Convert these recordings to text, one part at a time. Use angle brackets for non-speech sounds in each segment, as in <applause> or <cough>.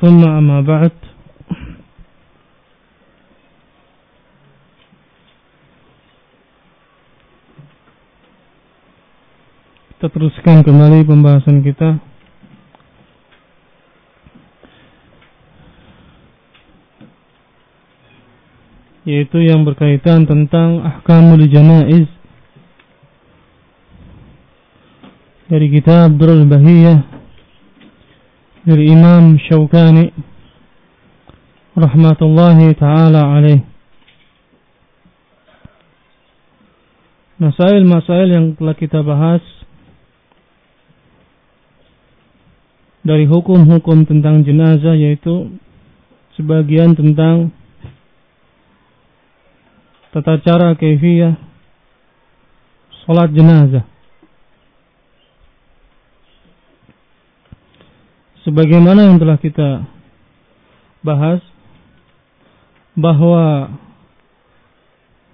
ثم أما بعد Kita teruskan kembali pembahasan kita yaitu yang berkaitan tentang ahkamul janaiz dari kitab Durul Bahiyah dari Imam Syaukani rahmatullahi taala alaih. Masail-masail yang telah kita bahas dari hukum-hukum tentang jenazah yaitu sebagian tentang tata cara keifiyah salat jenazah. Sebagaimana yang telah kita bahas bahwa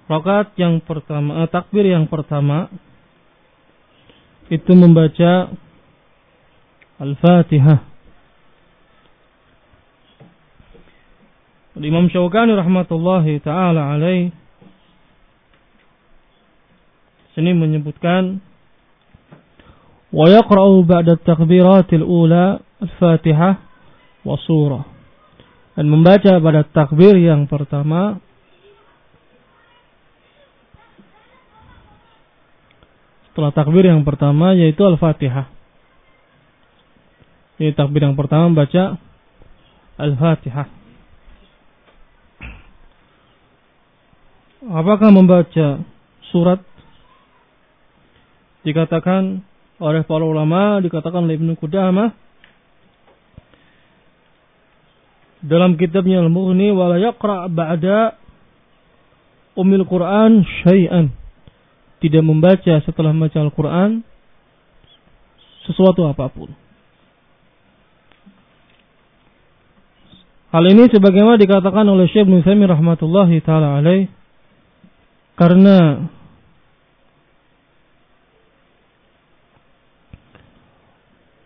rakaat yang pertama, eh, takbir yang pertama itu membaca Al-Fatihah. Imam Syaukani rahmatullahi taala alaih sini menyebutkan wa yaqra'u ba'da takbiratil ula Al-Fatihah wa surah. Dan membaca pada takbir yang pertama setelah takbir yang pertama yaitu Al-Fatihah. Jadi takbir yang pertama membaca Al-Fatihah. Apakah membaca surat dikatakan oleh para ulama dikatakan oleh Ibnu Qudamah dalam kitabnya Al-Mughni wala yaqra ba'da umil Quran syai'an. Tidak membaca setelah membaca Al-Quran sesuatu apa pun. Hal ini sebagaimana dikatakan oleh Syekh Ibnu Utsaimin rahmatullahi taala alaih karena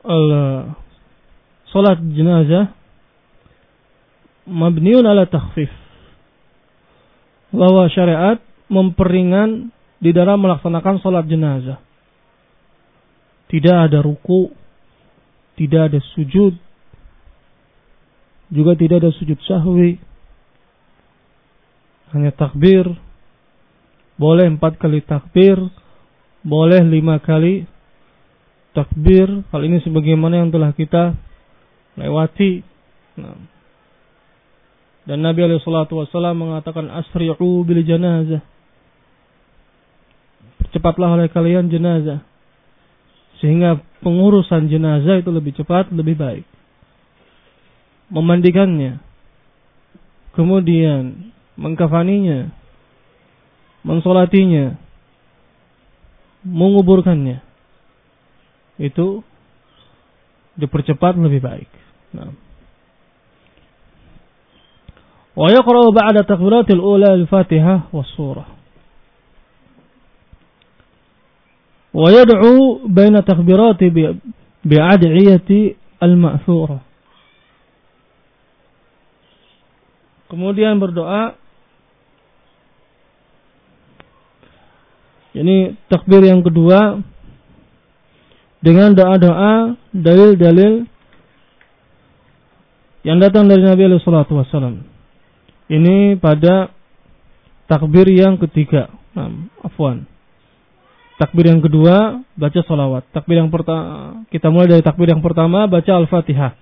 al salat jenazah mabniun ala takhfif. Bahwa syariat memperingan di dalam melaksanakan sholat jenazah. Tidak ada ruku, tidak ada sujud, juga tidak ada sujud sahwi. Hanya takbir, boleh empat kali takbir, boleh lima kali takbir. Hal ini sebagaimana yang telah kita lewati. Nah. Dan Nabi alaihi salatu wasallam mengatakan asri'u bil janazah. Percepatlah oleh kalian jenazah. Sehingga pengurusan jenazah itu lebih cepat, lebih baik. Memandikannya. Kemudian mengkafaninya. Mensolatinya. Menguburkannya. Itu dipercepat lebih baik. Nah. Wa yaqra'u ba'da takbiratil ula al-Fatihah بين surah. Wa yad'u baina takbirati bi'ad'iyati al-ma'thurah. Kemudian berdoa Ini takbir yang kedua dengan doa-doa dalil-dalil yang datang dari Nabi Alaihi Wasallam. Ini pada takbir yang ketiga. Nah, afwan. Takbir yang kedua baca salawat. Takbir yang pertama kita mulai dari takbir yang pertama baca Al-Fatihah.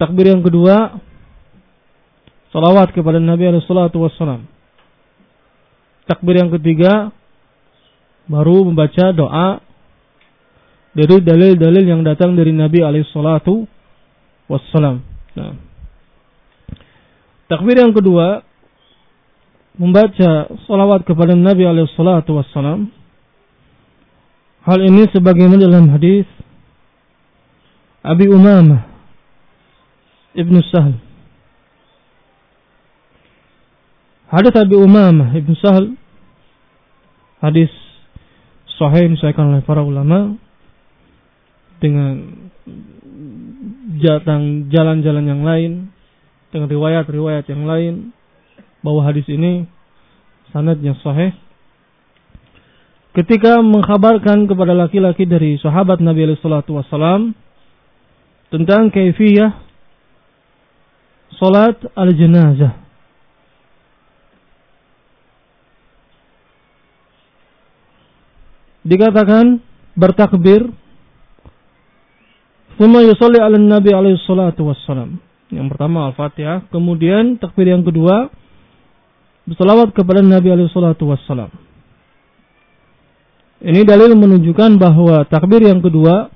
Takbir yang kedua salawat kepada Nabi alaihi wassalam. Takbir yang ketiga baru membaca doa dari dalil-dalil yang datang dari Nabi alaihi wassalam. Nah. Takbir yang kedua membaca salawat kepada Nabi alaihi salatu wassalam. Hal ini sebagaimana dalam hadis Abi Umamah Ibnu Sahal. Hadis Abi Umamah Ibnu Sahal hadis sahih disahkan oleh para ulama dengan jalan-jalan yang lain dengan riwayat-riwayat yang lain bahwa hadis ini sanadnya sahih ketika mengkhabarkan kepada laki-laki dari sahabat Nabi alaihi salatu wasalam tentang kaifiyah salat al-janazah. Dikatakan bertakbir yusalli ala nabi alaihi salatu. Yang pertama Al-Fatihah, kemudian takbir yang kedua bersalawat kepada Nabi alaihi salatu. Ini dalil menunjukkan bahwa takbir yang kedua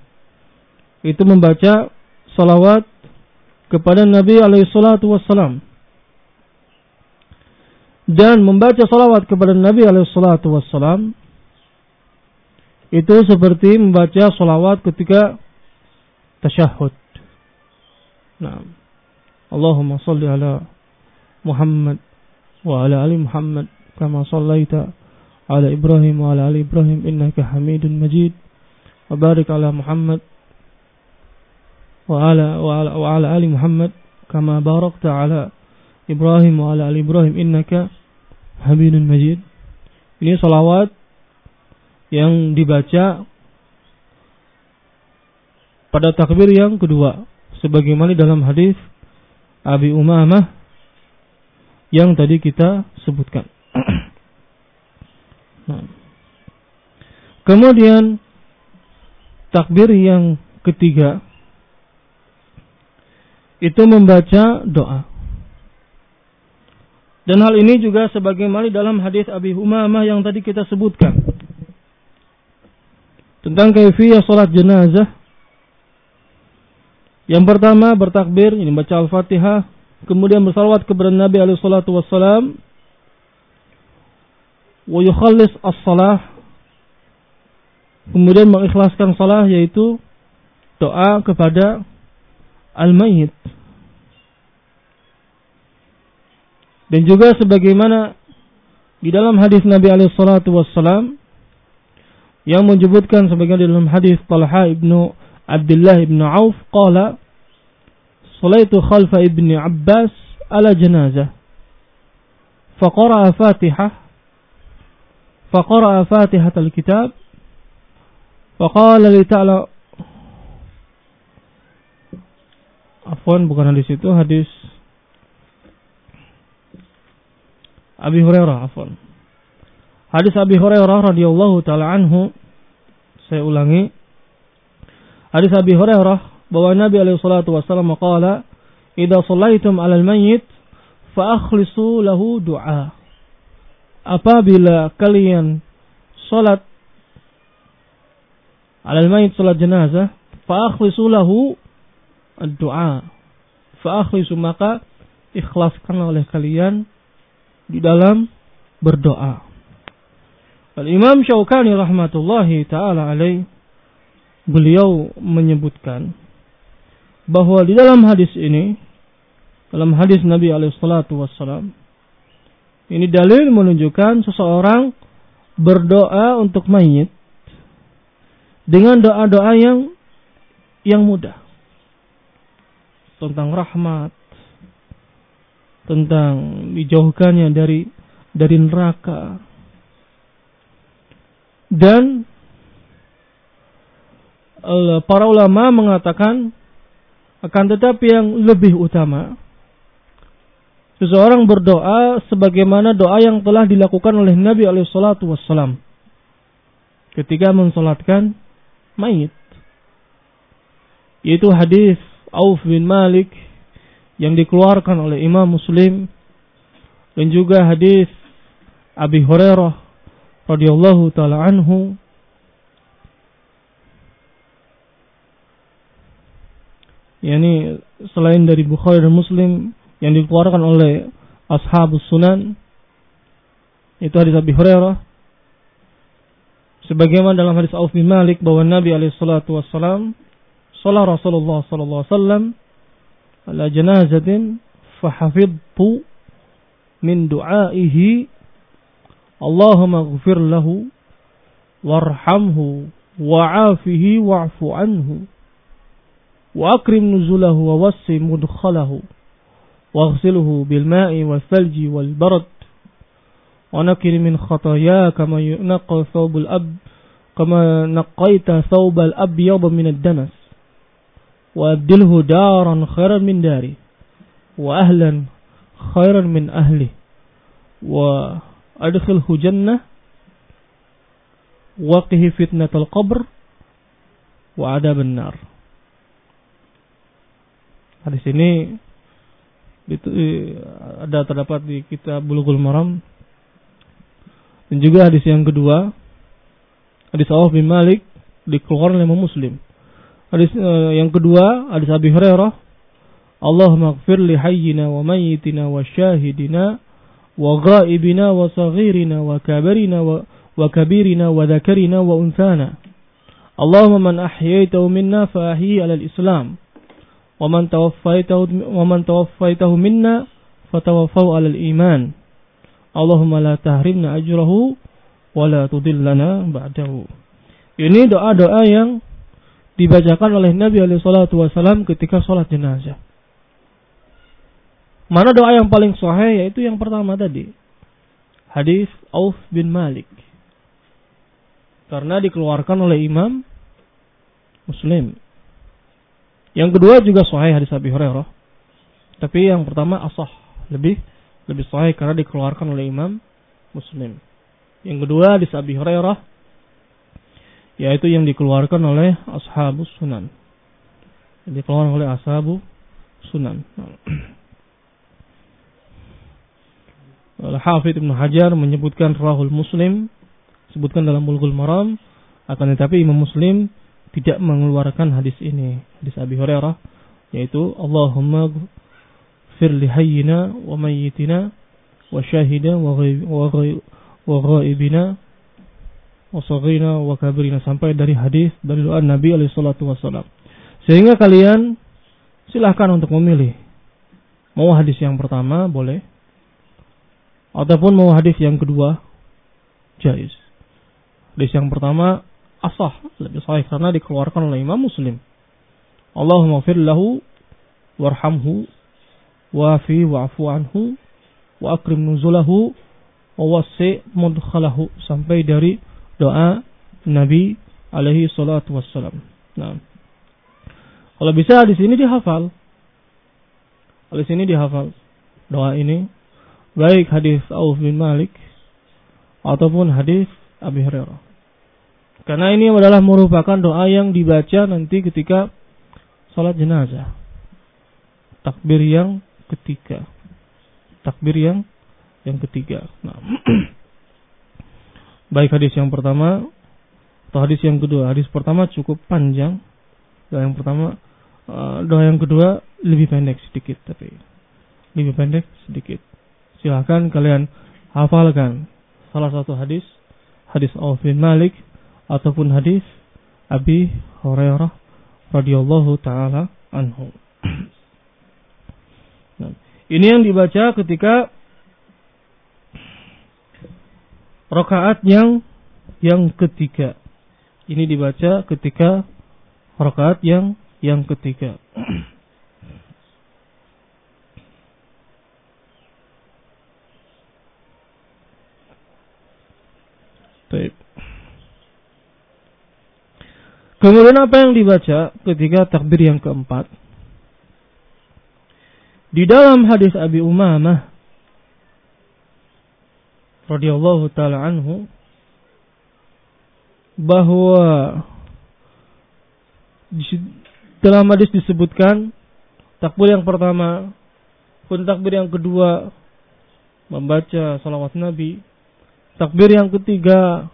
itu membaca salawat kepada Nabi alaihi salatu. Dan membaca salawat kepada Nabi alaihi salatu itu seperti membaca salawat ketika tasyahud. Nah, Allahumma salli ala Muhammad wa ala ali Muhammad kama sallaita ala Ibrahim wa ala ali Ibrahim innaka Hamidun Majid. Wa barik ala Muhammad wa ala wa ala, wa ala ali Muhammad kama barakta ala Ibrahim wa ala ali Ibrahim innaka Hamidun Majid. Ini salawat yang dibaca pada takbir yang kedua sebagaimana dalam hadis Abi Umamah yang tadi kita sebutkan. <clears throat> nah. Kemudian takbir yang ketiga itu membaca doa. Dan hal ini juga sebagaimana dalam hadis Abi Umamah yang tadi kita sebutkan. Tentang kaifiyah salat jenazah yang pertama bertakbir, ini baca Al-Fatihah, kemudian bersalawat kepada Nabi alaihi salatu wassalam. Wa yukhallis as-salah. Kemudian mengikhlaskan salah yaitu doa kepada al-mayyit. Dan juga sebagaimana di dalam hadis Nabi alaihi salatu wassalam yang menyebutkan sebagaimana dalam hadis Talha ibnu عبد الله بن عوف قال صليت خلف ابن عباس على جنازة فقرأ فاتحة فقرأ فاتحة الكتاب فقال لي تعالى Afwan bukan hadis itu hadis Abi Hurairah afwan. Hadis Abi Hurairah radhiyallahu taala anhu saya ulangi Hadis Abi Hurairah bahwa Nabi alaihi salatu wasallam qala, "Idza shallaitum 'alal mayyit fa akhlisu lahu du'a." Apabila kalian salat 'alal mayyit salat jenazah, fa akhlisu lahu doa. Fa akhlisu maka ikhlaskan oleh kalian di dalam berdoa. Al Imam Syaukani rahmatullahi taala alaih beliau menyebutkan bahwa di dalam hadis ini dalam hadis Nabi alaihissalatu ini dalil menunjukkan seseorang berdoa untuk mayit dengan doa-doa yang yang mudah. Tentang rahmat tentang dijauhkannya dari dari neraka. Dan para ulama mengatakan akan tetapi yang lebih utama seseorang berdoa sebagaimana doa yang telah dilakukan oleh Nabi alaihi salatu wassalam ketika mensolatkan mayit yaitu hadis Auf bin Malik yang dikeluarkan oleh Imam Muslim dan juga hadis Abi Hurairah radhiyallahu taala anhu yakni selain dari Bukhari dan Muslim yang dikeluarkan oleh ashabus sunan itu hadis Abi Hurairah. Sebagaimana dalam hadis Auf bin Malik bahwa Nabi alaihi salatu wasallam salat Rasulullah sallallahu alaihi wasallam ala janazatin fahafidtu min du'aihi. Allahumma ghfir lahu warhamhu wa'afihi wa'fu anhu وأكرم نزله ووسع مدخله واغسله بالماء والثلج والبرد. ونكر من خطاياه كما ينقى ثوب الأب كما نقيت ثوب الأبيض من الدنس. وأبدله دارا خيرا من داري وأهلا خيرا من أهله. وأدخله جنة وقه فتنة القبر وعذاب النار. Hadis ini itu ada terdapat di kitab Bulughul Maram dan juga hadis yang kedua hadis Auf bin Malik dikeluarkan oleh Muslim. Hadis uh, yang kedua hadis Abi Hurairah Allahumma ighfir li hayyina wa mayyitina wa syahidina wa ghaibina wa saghirina wa kabirina wa, wa kabirina wa dhakarina wa unthana. Allahumma man ahyaitahu minna fa ahyi al-islam wa man tawaffaytahu minna fatawaffahu ala al-iman. Allahumma la tahrimna ajrahu wa la tudillana ba'dahu. Ini doa-doa yang dibacakan oleh Nabi alaihi salatu wasallam ketika sholat jenazah. Mana doa yang paling sahih yaitu yang pertama tadi. Hadis Auf bin Malik. Karena dikeluarkan oleh Imam Muslim. Yang kedua juga sahih hadis Abi Hurairah. Tapi yang pertama asah, lebih lebih sahih karena dikeluarkan oleh Imam Muslim. Yang kedua hadis Abi Hurairah yaitu yang dikeluarkan oleh Ashabus Sunan. Yang dikeluarkan oleh Ashabu Sunan. <clears throat> Al-Hafidh Ibn Hajar menyebutkan Rahul Muslim sebutkan dalam Bulughul Maram akan tetapi Imam Muslim tidak mengeluarkan hadis ini hadis Abi Hurairah yaitu Allahumma fir li hayyina wa mayyitina wa syahida wa ghaibina wa saghina wa kabirina. Sampai dari hadis dari doa Nabi alaihi salatu wasallam sehingga kalian silahkan untuk memilih. Mau hadis yang pertama boleh ataupun mau hadis yang kedua jais. Hadis yang pertama asah lebih sahih karena dikeluarkan oleh Imam Muslim. Allahumma fir lahu warhamhu wafi wa'fu anhu wa akrim nuzulahu wa wasi mudkhalahu sampai dari doa Nabi alaihi salatu wassalam. Nah. Kalau bisa di sini dihafal. Di sini dihafal doa ini baik hadis Auf bin Malik ataupun hadis Abi Hurairah. Karena ini adalah merupakan doa yang dibaca nanti ketika salat jenazah. Takbir yang ketiga. Takbir yang yang ketiga. Nah. <clears throat> baik hadis yang pertama atau hadis yang kedua. Hadis pertama cukup panjang. Doa yang pertama, eh, doa yang kedua lebih pendek sedikit tapi lebih pendek sedikit silahkan kalian hafalkan salah satu hadis hadis Auf bin Malik ataupun hadis Abi Hurairah radhiyallahu taala anhu. Ini yang dibaca ketika rakaat yang yang ketiga. Ini dibaca ketika rakaat yang yang ketiga. Baik. Kemudian apa yang dibaca ketika takbir yang keempat? Di dalam hadis Abi Umamah radhiyallahu taala anhu bahwa dalam hadis disebutkan takbir yang pertama pun takbir yang kedua membaca salawat Nabi Takbir yang ketiga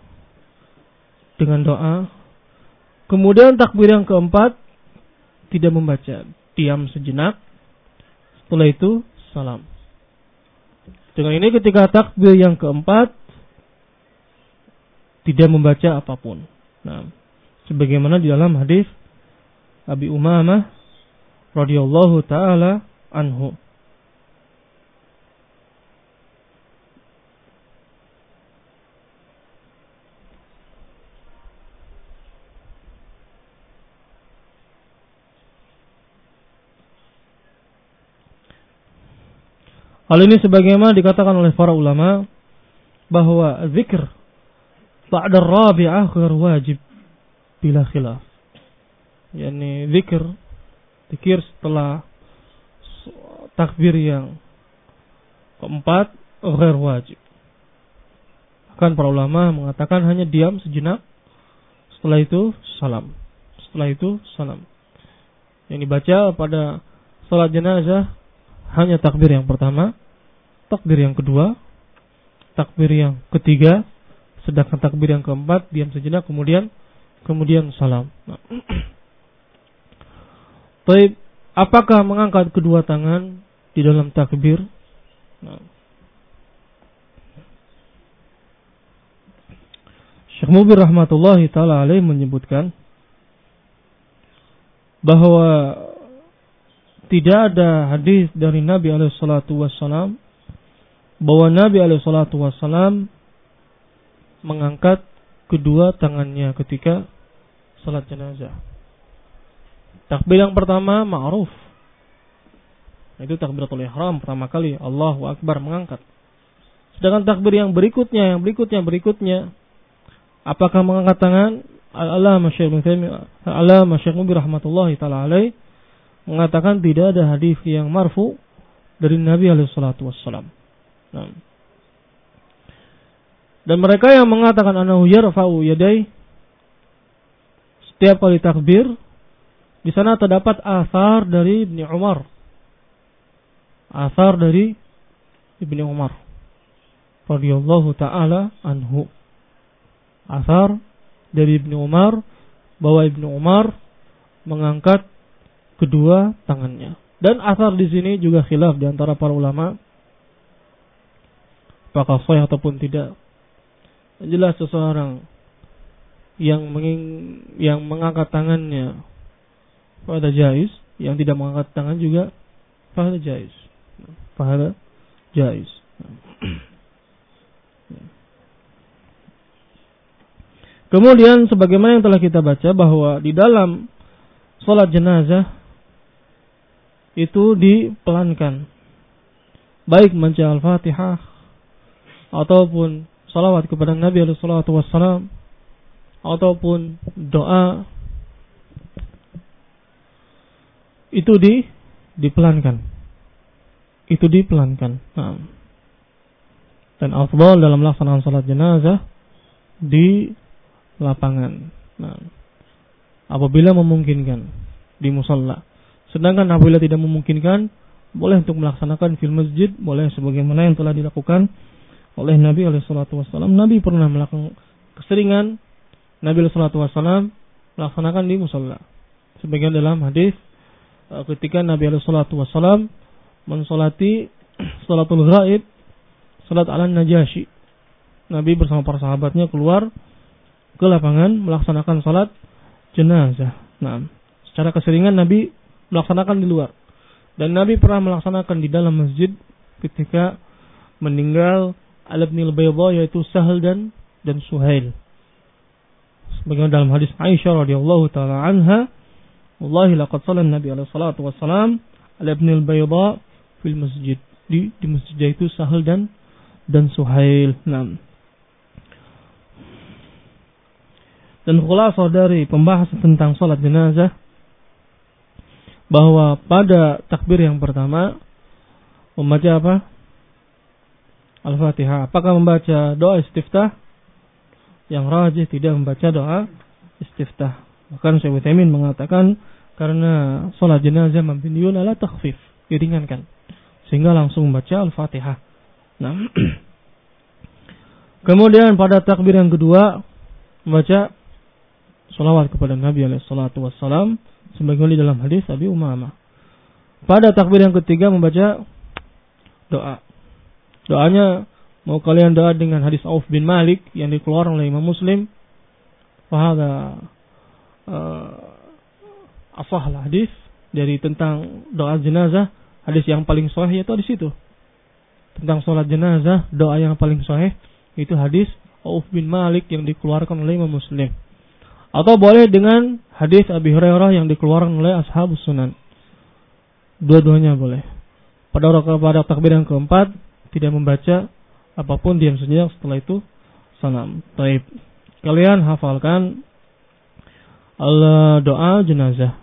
dengan doa. Kemudian takbir yang keempat tidak membaca, diam sejenak. Setelah itu salam. Dengan ini ketika takbir yang keempat tidak membaca apa pun. Nah, sebagaimana di dalam hadis Abi Umamah radhiyallahu taala anhu. Hal ini sebagaimana dikatakan oleh para ulama bahwa zikr ba'da rabi'ah ghair wajib bila khilaf. Yani zikr zikir setelah takbir yang keempat ghair wajib. Bahkan para ulama mengatakan hanya diam sejenak setelah itu salam. Setelah itu salam. Yang dibaca pada salat jenazah hanya takbir yang pertama, takbir yang kedua, takbir yang ketiga, sedangkan takbir yang keempat diam sejenak kemudian kemudian salam. Nah. <clears throat> Apakah mengangkat kedua tangan di dalam takbir? Nah. Syekh Mubir rahmatullahi taala alaih menyebutkan bahwa tidak ada hadis dari Nabi alaihi salatu wassalam bahwa Nabi alaihi salatu wassalam mengangkat kedua tangannya ketika salat jenazah. Takbir yang pertama ma'ruf. Itu takbiratul ihram pertama kali Allahu akbar mengangkat. Sedangkan takbir yang berikutnya, yang berikutnya, berikutnya apakah mengangkat tangan? Allah Syekh Mubir rahmatullahi taala alaih mengatakan tidak ada hadis yang marfu dari Nabi alaihi salatu wassalam. Nah. Dan mereka yang mengatakan anahu yarfa'u yadai setiap kali takbir di sana terdapat asar dari Ibnu Umar. Asar dari Ibnu Umar radhiyallahu taala anhu. Asar dari Ibnu Umar bahwa Ibnu Umar mengangkat kedua tangannya. Dan asar di sini juga khilaf di antara para ulama apakah sahih ataupun tidak. Jelas seseorang yang menging, yang mengangkat tangannya pada jais, yang tidak mengangkat tangan juga pada jais. Pada jais. Kemudian sebagaimana yang telah kita baca bahwa di dalam sholat jenazah itu dipelankan. Baik membaca Al-Fatihah ataupun salawat kepada Nabi alaihi salatu ataupun doa itu di dipelankan. Itu dipelankan. Nah. Dan afdal dalam melaksanakan salat jenazah di lapangan. Nah. Apabila memungkinkan di musalla. Sedangkan apabila tidak memungkinkan, boleh untuk melaksanakan film masjid, boleh sebagaimana yang telah dilakukan oleh Nabi alaihi salatu wasallam. Nabi pernah melakukan keseringan Nabi alaihi salatu wasallam melaksanakan di musola. Sebagian dalam hadis eh, ketika Nabi alaihi salatu wasallam mensolati <clears throat> salatul ghaib, salat ala najasyi. Nabi bersama para sahabatnya keluar ke lapangan melaksanakan salat jenazah. Nah, secara keseringan Nabi melaksanakan di luar. Dan Nabi pernah melaksanakan di dalam masjid ketika meninggal Al-Ibnil Bayda yaitu Sahal dan dan Suhail. Sebagaimana dalam hadis Aisyah radhiyallahu taala anha, "Wallahi laqad shalla Nabi alaihi salatu wassalam Al-Ibnil Bayda fil masjid." Di di masjid itu Sahal dan dan Suhail. Nah. Dan khulasah dari pembahasan tentang salat jenazah bahwa pada takbir yang pertama membaca apa? Al-Fatihah. Apakah membaca doa istiftah? Yang rajih tidak membaca doa istiftah. Bahkan Syekh Utsaimin mengatakan karena sholat jenazah mabniun ala takhfif, diringankan. Sehingga langsung membaca Al-Fatihah. Nah, <clears throat> kemudian pada takbir yang kedua membaca salawat kepada Nabi alaihi salatu wassalam sebagaimana dalam hadis Abi Umamah. Pada takbir yang ketiga membaca doa. Doanya mau kalian doa dengan hadis Auf bin Malik yang dikeluarkan oleh Imam Muslim. Fahada uh, asah hadis dari tentang doa jenazah hadis yang paling sahih itu di situ tentang sholat jenazah doa yang paling sahih itu hadis Auf bin Malik yang dikeluarkan oleh Imam Muslim atau boleh dengan hadis Abi Hurairah yang dikeluarkan oleh Ashabus Sunan. Dua-duanya boleh. pada pada takbir yang keempat tidak membaca apa pun diam sejenak setelah itu salam. Taib. Kalian hafalkan Allah doa jenazah.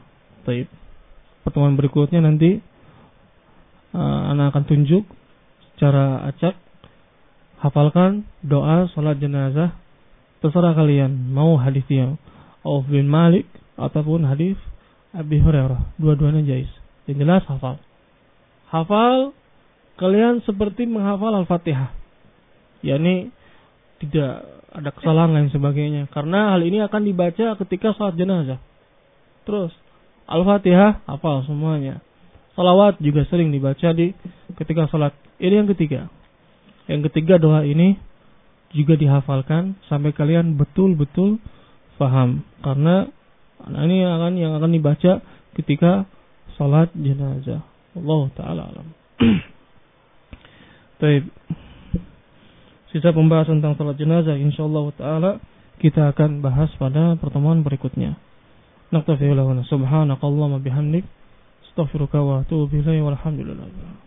Taib. Pertemuan berikutnya nanti uh, anak akan tunjuk secara acak hafalkan doa salat jenazah terserah kalian mau hadis yang Auf bin Malik ataupun hadis Abi Hurairah dua-duanya jais yang jelas hafal hafal kalian seperti menghafal Al-Fatihah. yakni tidak ada kesalahan dan sebagainya. Karena hal ini akan dibaca ketika salat jenazah. Terus Al-Fatihah hafal semuanya. Salawat juga sering dibaca di ketika salat. Ini yang ketiga. Yang ketiga doa ini juga dihafalkan sampai kalian betul-betul paham. Karena ini akan yang akan dibaca ketika salat jenazah. Allah taala alam. <clears throat> Baik. Sisa pembahasan tentang salat jenazah insyaallah taala kita akan bahas pada pertemuan berikutnya. Naktafi lahu subhanakallahumma bihamdik astaghfiruka wa atubu ilaik walhamdulillah.